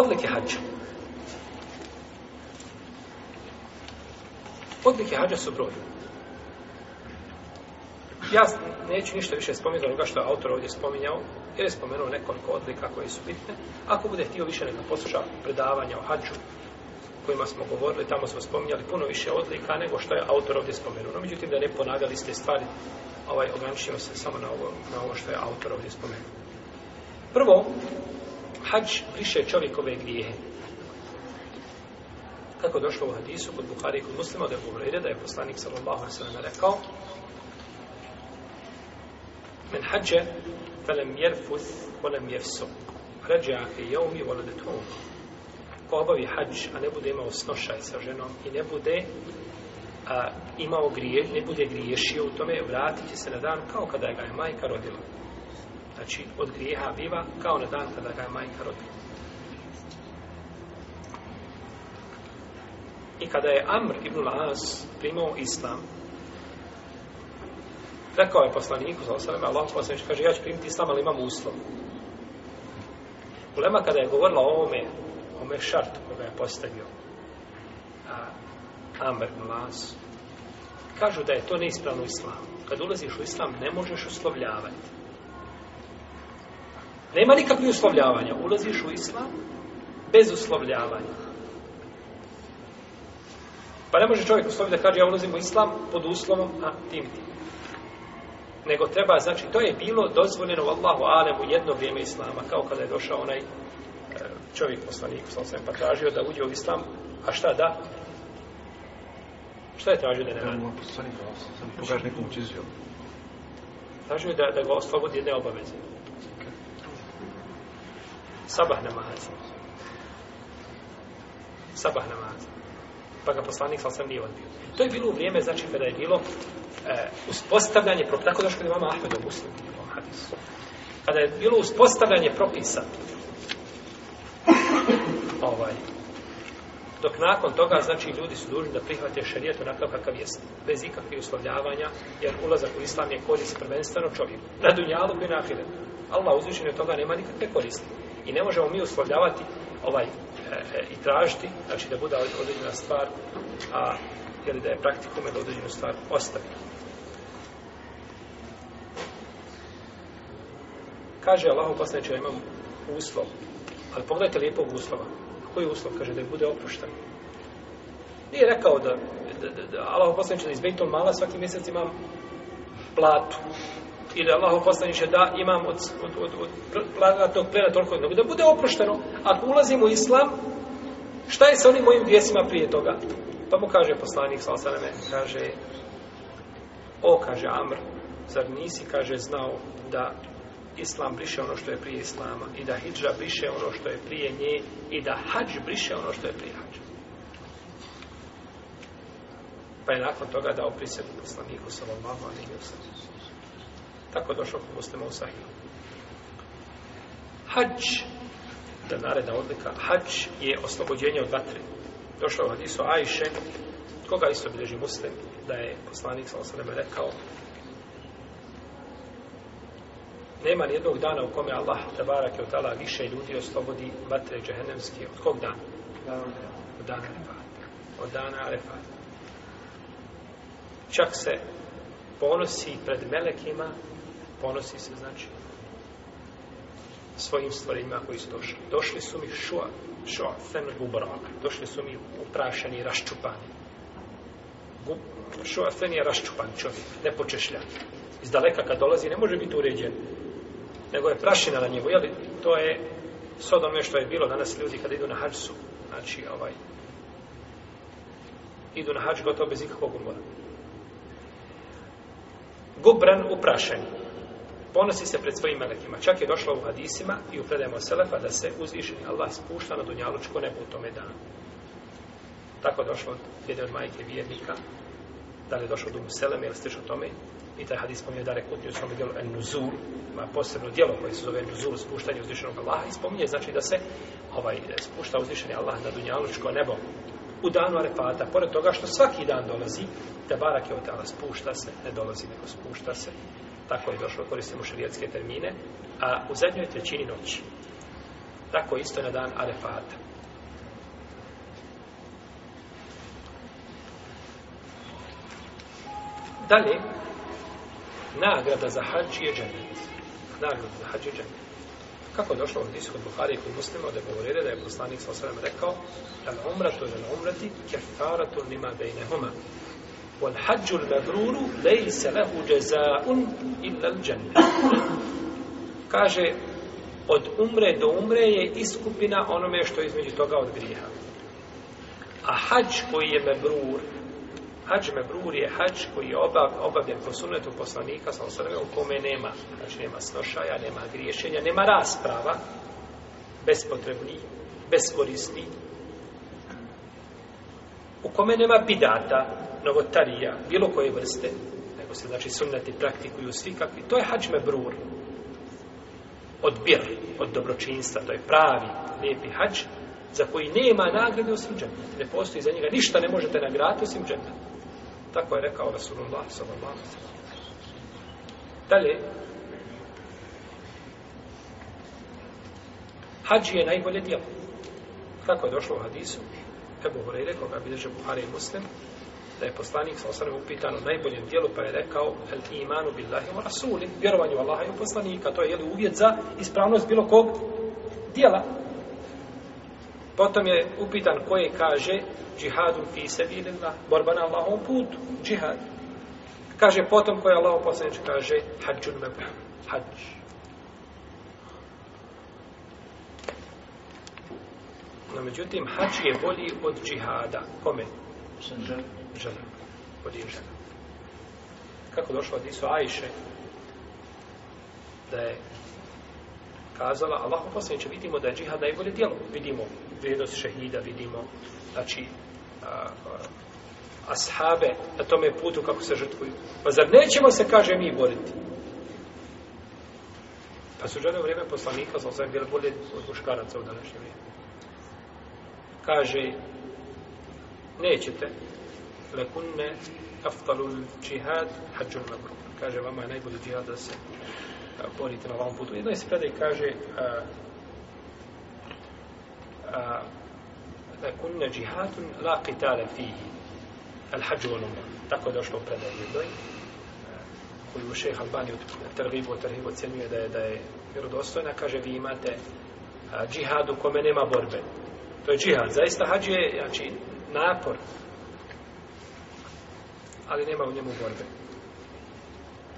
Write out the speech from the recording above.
odlike hađa. Odlike hađa su brojne. Ja neću ništa više spominjati onoga što je autor ovdje spominjao, jer je spomenuo nekoliko odlika koje su bitne. Ako bude htio više neka posluša predavanja o hađu, kojima smo govorili, tamo smo spominjali puno više odlika nego što je autor ovdje spomenuo. No, međutim, da ne ponagali ste stvari, ovaj, ograničimo se samo na ovo, na ovo što je autor ovdje spomenuo. Prvo, hađ briše čovjekove grijehe. Kako došlo u hadisu kod Bukhari i kod muslima da je uvrede da je poslanik sallallahu alaihi sallam rekao Men hađe felem jerfuth volem jefsu ređe ahe jeumi volede tomu ko obavi hađ, a ne bude imao snošaj sa ženom i ne bude a, imao grije, ne bude griješio u tome, vratit će se na dan kao kada ga je majka rodila znači od grijeha biva kao na dan kada ga je majka rodila. I kada je Amr ibn Laz primao islam, rekao je poslaniku za osvrame, Allah poslanič kaže, ja ću primiti islam, ali imam uslov. Ulema kada je govorila o ovome, o ovome šartu koga je postavio a, Amr ibn Laz, kažu da je to neispravno islam. Kad ulaziš u islam, ne možeš uslovljavati. Nema nikakvih uslovljavanja. Ulaziš u islam bez uslovljavanja. Pa ne može čovjek uslovljati da kaže ja ulazim u islam pod uslovom a tim tim. Nego treba, znači, to je bilo dozvoljeno u Allahu Alemu jedno vrijeme islama, kao kada je došao onaj e, čovjek poslanik, sam sam pa tražio da uđe u islam, a šta da? Šta je tražio da ne radi? Tražio je da, da ga oslobodi jedne obaveze sabah namaz. Sabah namaz. Pa ga poslanik sa sam nije odbio. To je bilo u vrijeme, znači, kada je bilo e, uspostavljanje propisa. Tako daš kada je mama Ahmedov muslim bilo hadisu. Kada je bilo uspostavljanje propisa, ovaj, dok nakon toga, znači, ljudi su dužni da prihvate šarijet onakav kakav jest, bez ikakvih uslovljavanja, jer ulazak u islam je kodis prvenstveno čovjeku. Na dunjalu i na ahiretu. Allah uzvišen od toga nema nikakve koristi. I ne možemo mi uslovljavati ovaj, e, e, i tražiti, znači da bude određena stvar, a ili da je praktikume da određenu stvar ostavi. Kaže Allah, posle ja imam uslov. Ali pogledajte lijepog uslova. Koji uslov? Kaže da je bude oprošten. Nije rekao da, da, da, da Allah posle će da iz Bejton mala svaki mjesec imam platu i da Allah poslaniče da imam od, od, od, od plana tog plena toliko jednog. Da bude oprošteno, ako ulazim u islam, šta je sa onim mojim grijesima prije toga? Pa mu kaže poslanik, sal sveme, kaže, o, kaže Amr, zar nisi, kaže, znao da islam briše ono što je prije islama i da hijdža briše ono što je prije nje i da hađ briše ono što je prije hađa. Pa je nakon toga dao prisjedu poslaniku sallallahu alaihi wa sallam. Tako došao kod muslima u sahiju. Hadž, da naredna odlika, hadž je oslobođenje od vatre. Došao u hadisu Ajše, koga isto bileži muslim, da je poslanik sa osvrame rekao, nema nijednog dana u kome Allah tabarak je od tala više ljudi oslobodi vatre džehennemske. Od kog dana? Od dana Arefata. Od dana Arefata. Čak se ponosi pred melekima ponosi se, znači, svojim stvarima koji su došli. Došli su mi šua, šua, fen gubra. Došli su mi uprašeni, raščupani. Gub, šua, fen je raščupan čovjek, ne počešlja. Iz daleka kad dolazi, ne može biti uređen. Nego je prašina na njemu, jel? To je s odome što je bilo danas ljudi kada idu na hađsu. Znači, ovaj, idu na hađ gotovo bez ikakvog umora. Gubran uprašeni ponosi se pred svojim melekima. Čak je došlo u hadisima i u predajemo Selefa da se uzvišeni Allah spušta na Dunjalučko nebo u tome danu. Tako je došlo od jedne od majke vjernika, da li je došlo od Umu Seleme ili o tome, i taj hadis spominje Dare Kutni u svom dijelu en nuzur, ima posebno dijelo koje se zove nuzur, spuštanje uzvišenog Allaha, i spominje znači da se ovaj, spušta uzvišeni Allah na Dunjalučko nebo u danu Arefata, pored toga što svaki dan dolazi, te barak je spušta se, ne dolazi, nego spušta se tako je došlo, koristimo šarijatske termine, a u zadnjoj trećini noći, tako isto na dan Arefata. Dalje, nagrada za hađi je džennet. Nagrada za hađi je džennet. Kako je došlo u hadisu kod Buhari i kod muslima da govorili da je poslanik sa osvrame rekao da na umratu ili na umrati kefaratu nima bejne huma wal hađul mebruru lejl se lehu džezaun illa džennet. Kaže, od umre do umre je iskupina onome što je između toga od grija. A hađ koji je mebrur, hađ mebrur je hađ koji je obav, obavljen po sunetu poslanika sa osrme u kome nema, znači nema snošaja, nema griješenja, nema rasprava, bespotrebni, beskorisni, u kome nema bidata, novotarija, bilo koje vrste, nego se znači sunnati praktikuju svi kakvi, to je hađ mebrur. Od bir, od dobročinstva, to je pravi, lijepi hađ, za koji nema nagrade osim džennet. Ne postoji za njega ništa, ne možete nagrati osim džennet. Tako je rekao Rasulullah sallallahu alaihi wa Dalje, hađ je najbolje djelo. Kako je došlo u hadisu? Ebu Horeire, koga bilježe Buhari i Muslim, da je poslanik sa osanem upitan o najboljem dijelu, pa je rekao, el imanu billahi wa rasuli, vjerovanju Allaha i poslanika, to je jeli uvjet za ispravnost bilo kog dijela. Potom je upitan koje kaže džihadu fi sebilillah, borba na Allahom putu, džihad. Kaže potom koje Allah poslanič kaže hađun mebun, hađun. No, međutim, hač je bolji od džihada. Kome? Žena. Bolji je žena. Kako došlo od Isu Ajše? Da je kazala, Allaho posljednje vidimo da je džihad najbolje djelo. Vidimo vrijednost šehida, vidimo, znači, a, a, ashabe na tome putu kako se žrtvuju. Pa zar nećemo se, kaže, mi boriti? Pa su žene u vrijeme poslanika, znači, bila bolje od muškaraca u današnje vrijeme kaže nećete lekunne aftalul džihad hađul mabrur kaže vama je najbolji džihad da se borite na ovom putu jedno je se predaj kaže a, a, lekunne džihadun la qitale fihi al hađu al umra tako je došlo u predaj jednoj koju šeha Albani od Trvibu od Trvibu ocenjuje da je, da je vjerodostojna kaže vi imate a, džihad u kome nema borbe To je džihad. Zaista hađ je, znači, napor. Ali nema u njemu borbe.